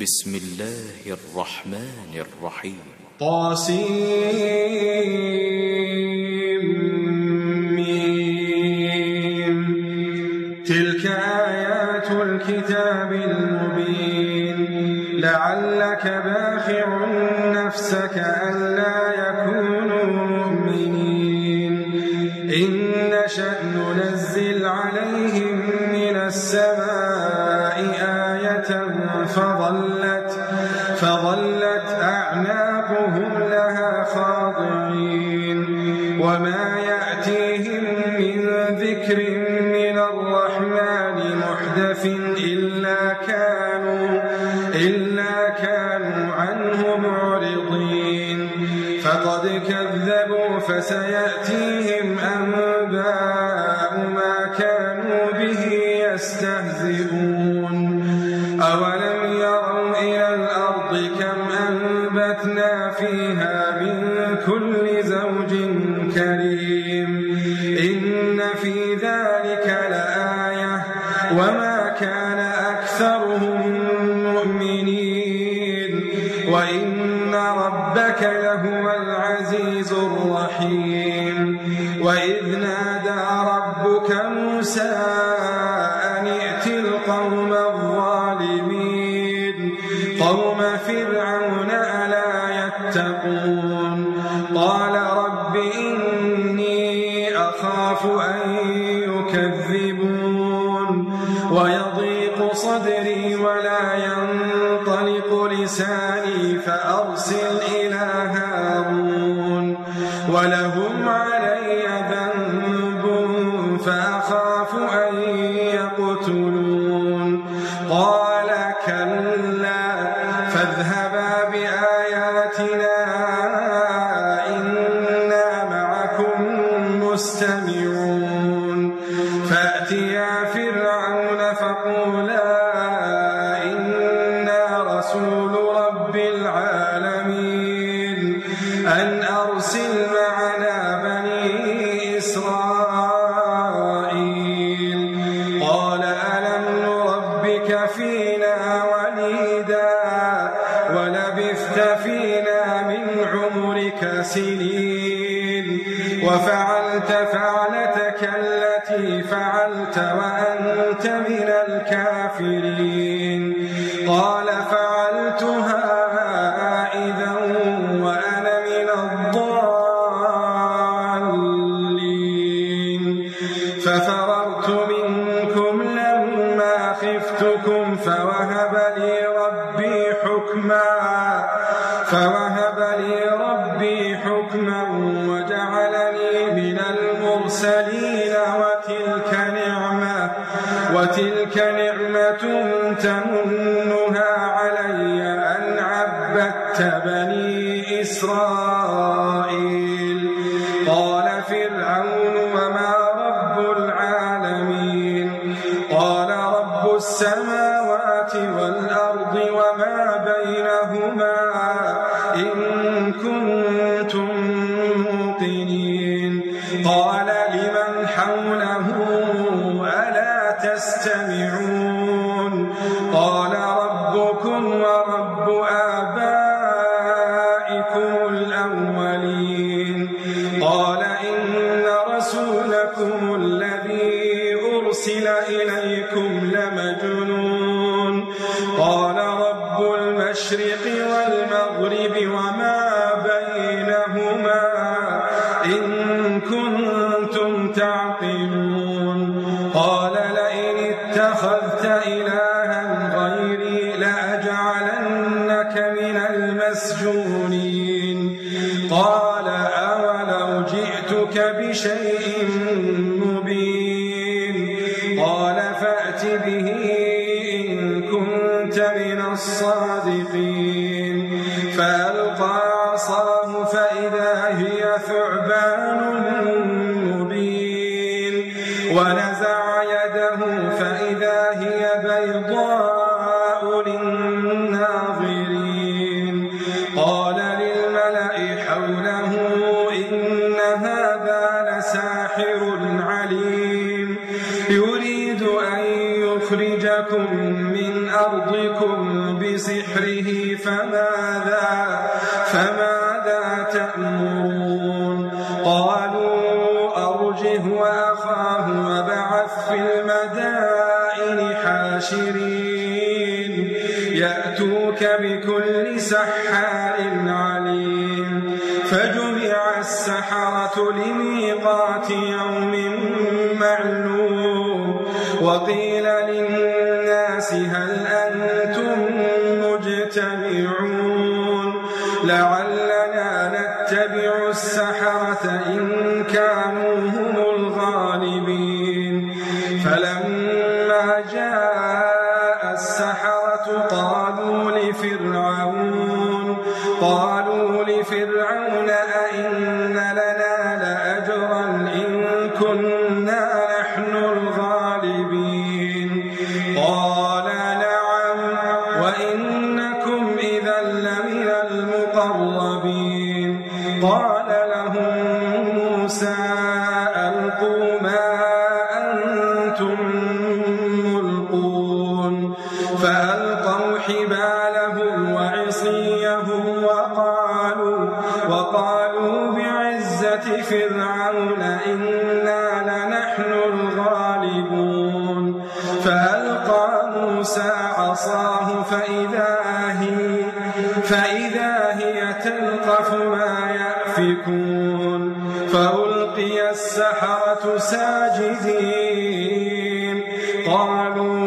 بسم الله الرحمن الرحيم. طاسيم تلك آيات الكتاب المبين. لعلك باخع نفسك ألا فسيأتيهم أنباء ما كانوا به يستهزئون. أولا فأخذ 20 لفرعون قالوا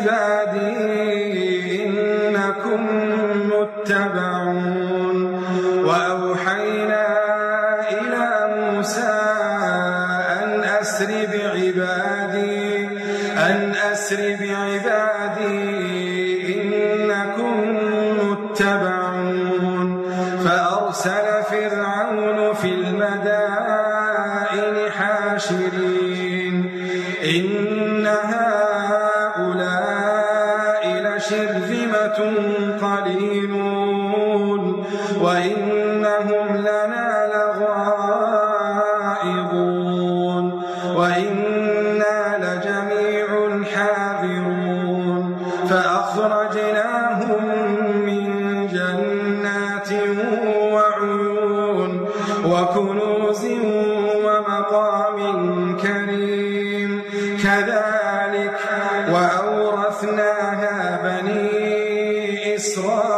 بعبادي كذلك وأورثناها بني إسرائيل.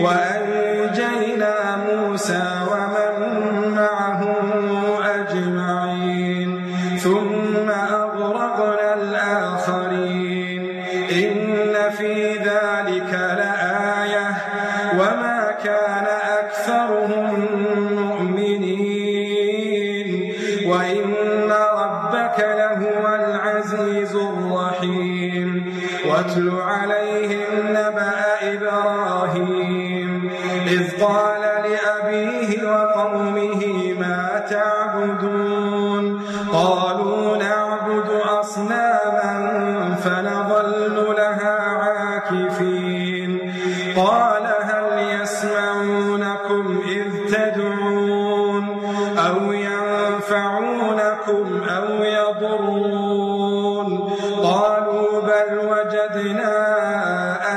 الآخرين وجدنا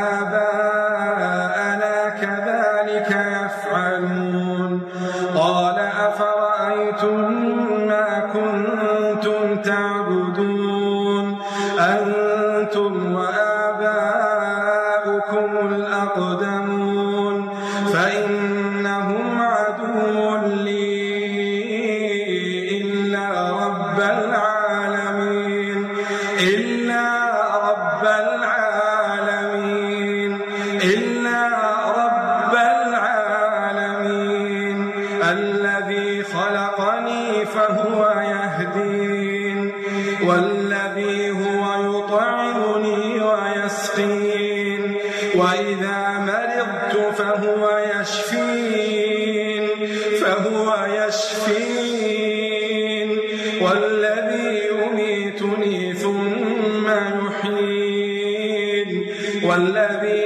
والذي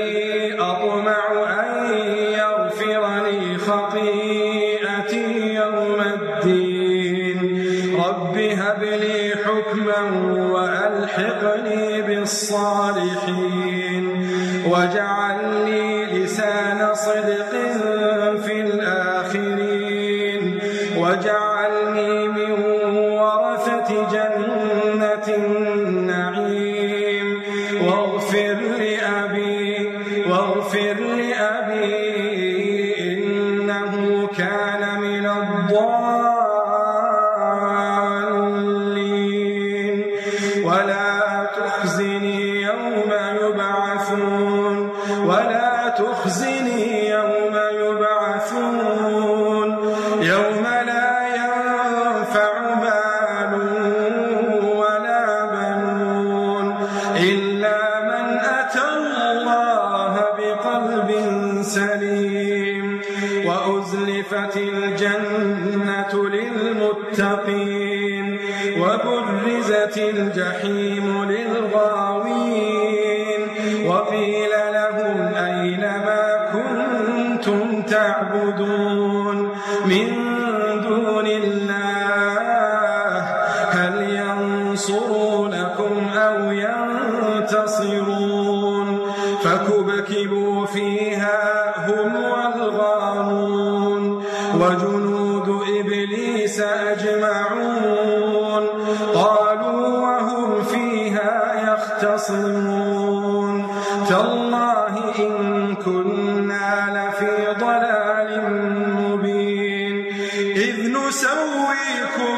إذ نسويكم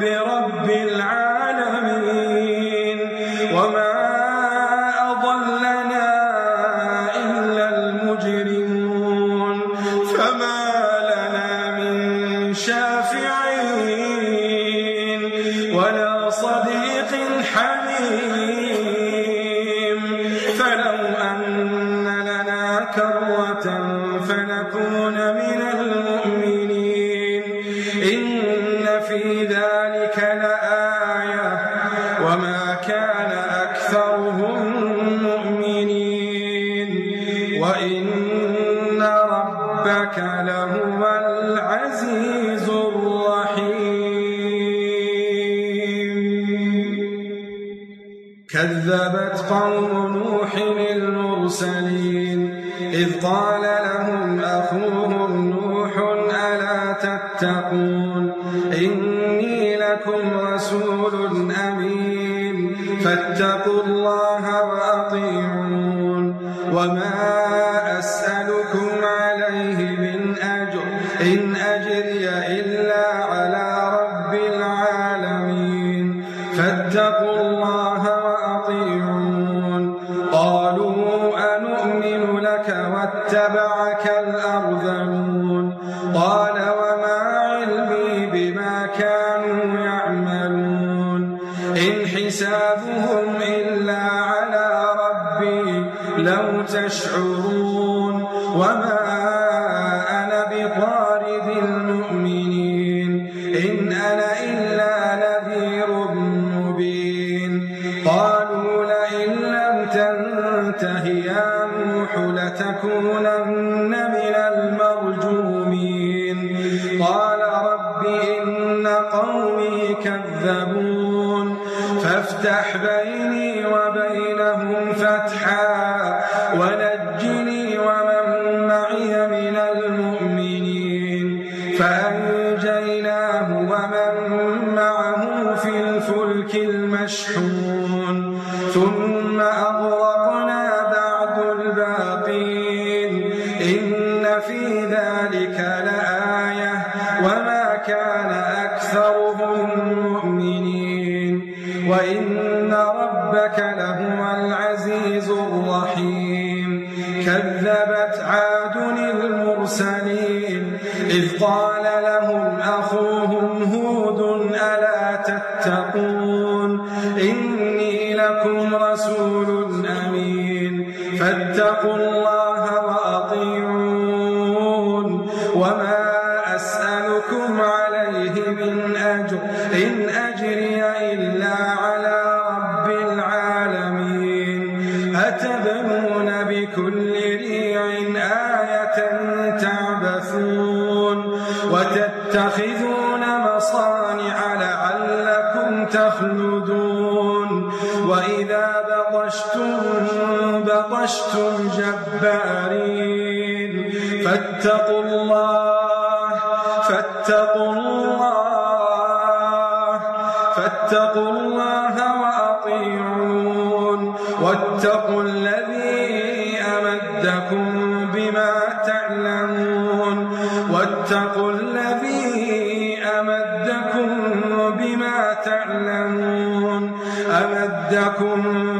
برب قال لهم أخوهم نوح ألا تتقون إني لكم رسول أمين فاتقوا أنته يا نوح لتكونن من المرجومين. قال رب إن قومي كذبون فافتح بيني لكم رسول أمين. فاتقوا الله تعلمون أمدكم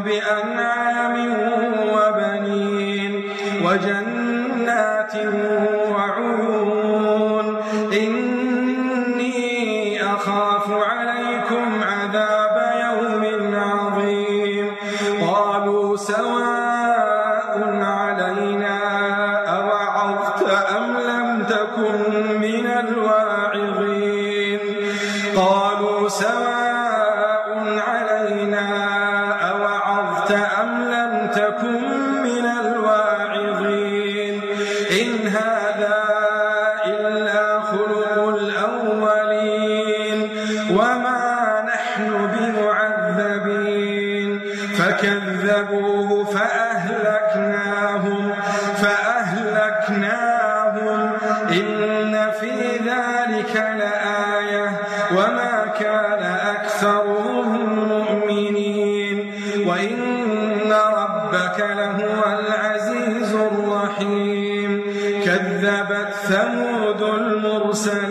ذلك لآية وما كان أكثرهم مؤمنين وإن ربك لهو العزيز الرحيم كذبت ثمود المرسلين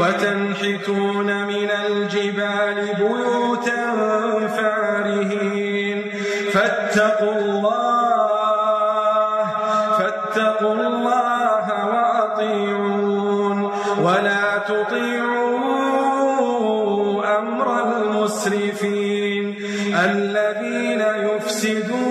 وتنحتون من الجبال بيوتا فارهين. فاتقوا الله فاتقوا الله وأطيعون. ولا تطيعوا أمر المسرفين الذين يفسدون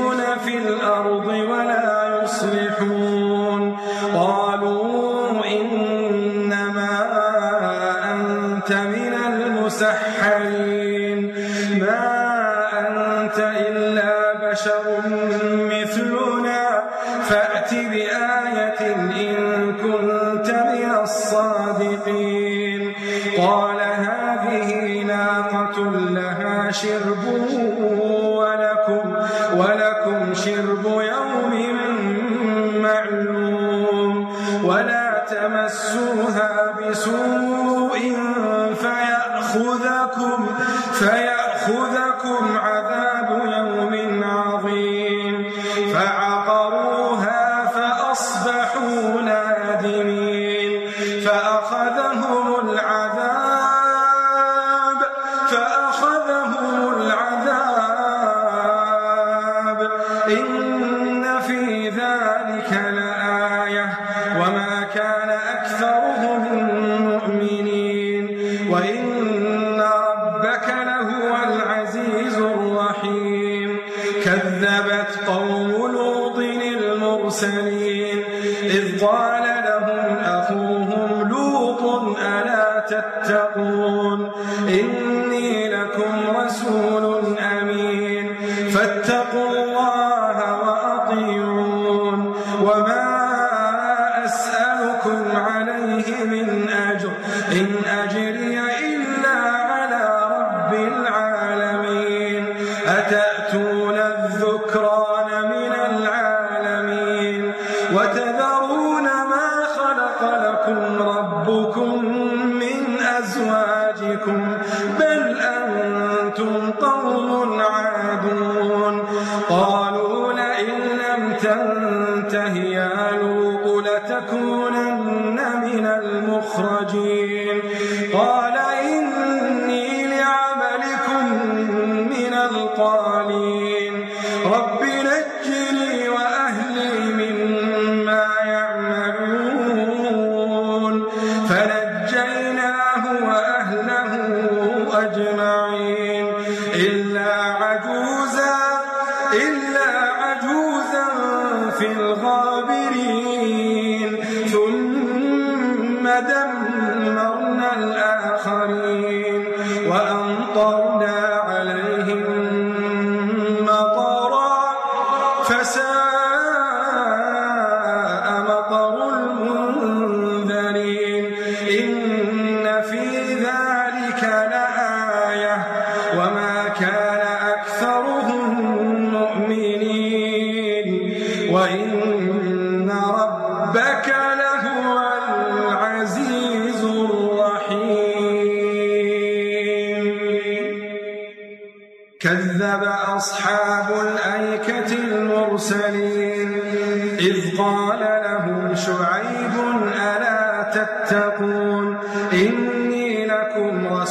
شرب ولكم, ولكم شرب يوم معلوم. ولا تمسوها بسوء إلا عجوزا إلا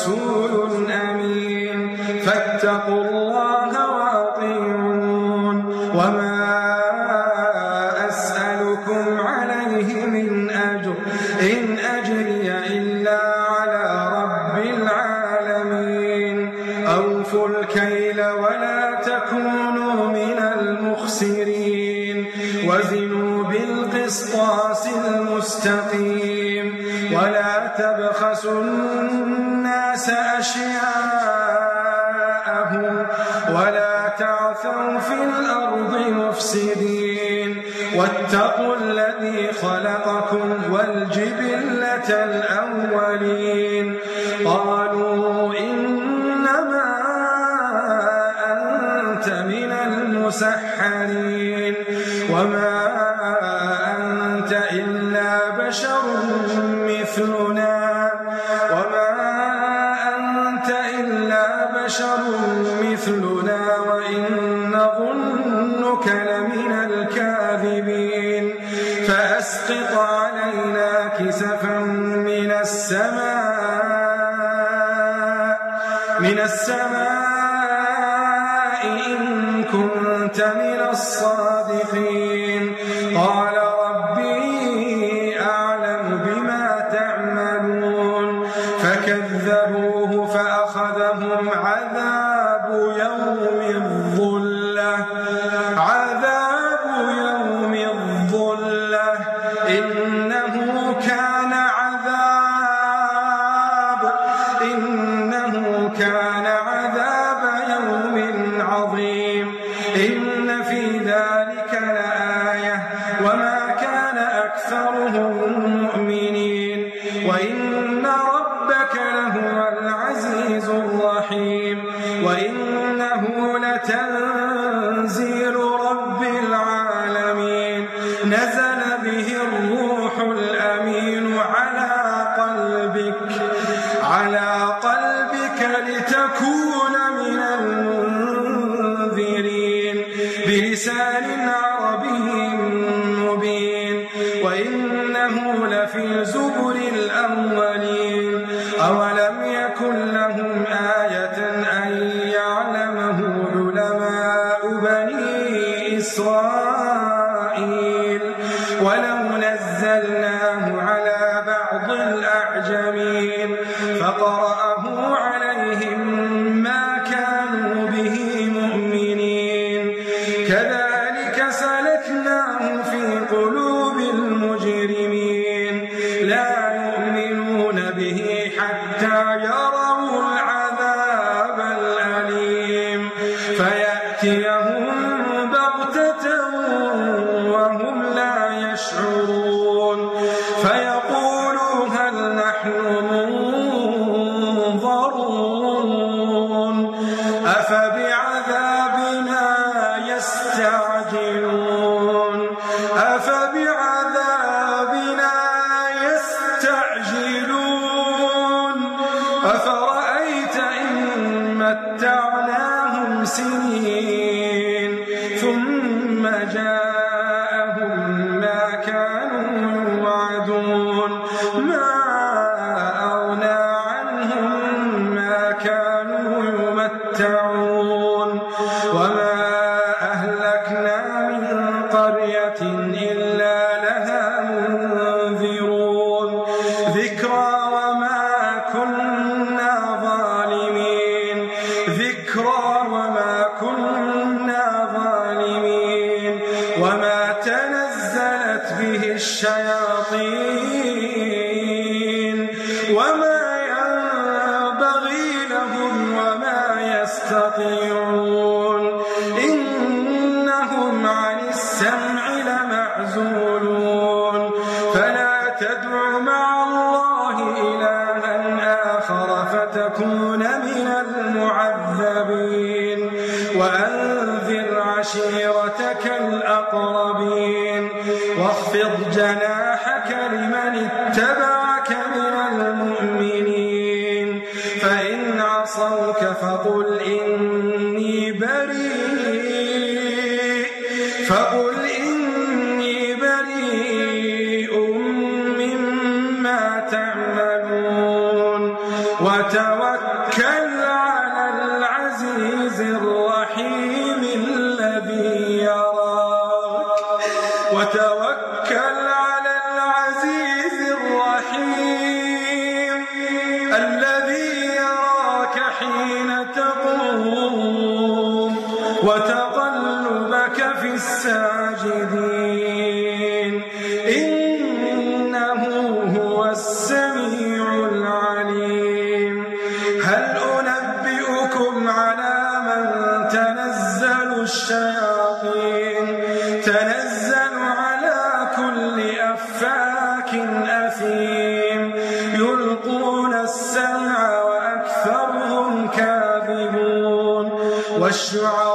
رسول أمين. فاتقوا الله والجبلة الأولين. قالوا إنما أنت من المسحرين. وما أنت إلا بشر مثلنا. السماء إن كنت من الصالحين. وهم عصوك فقل إني بريء. فقل يلقون السمع وأكثرهم كاذبون والشعراء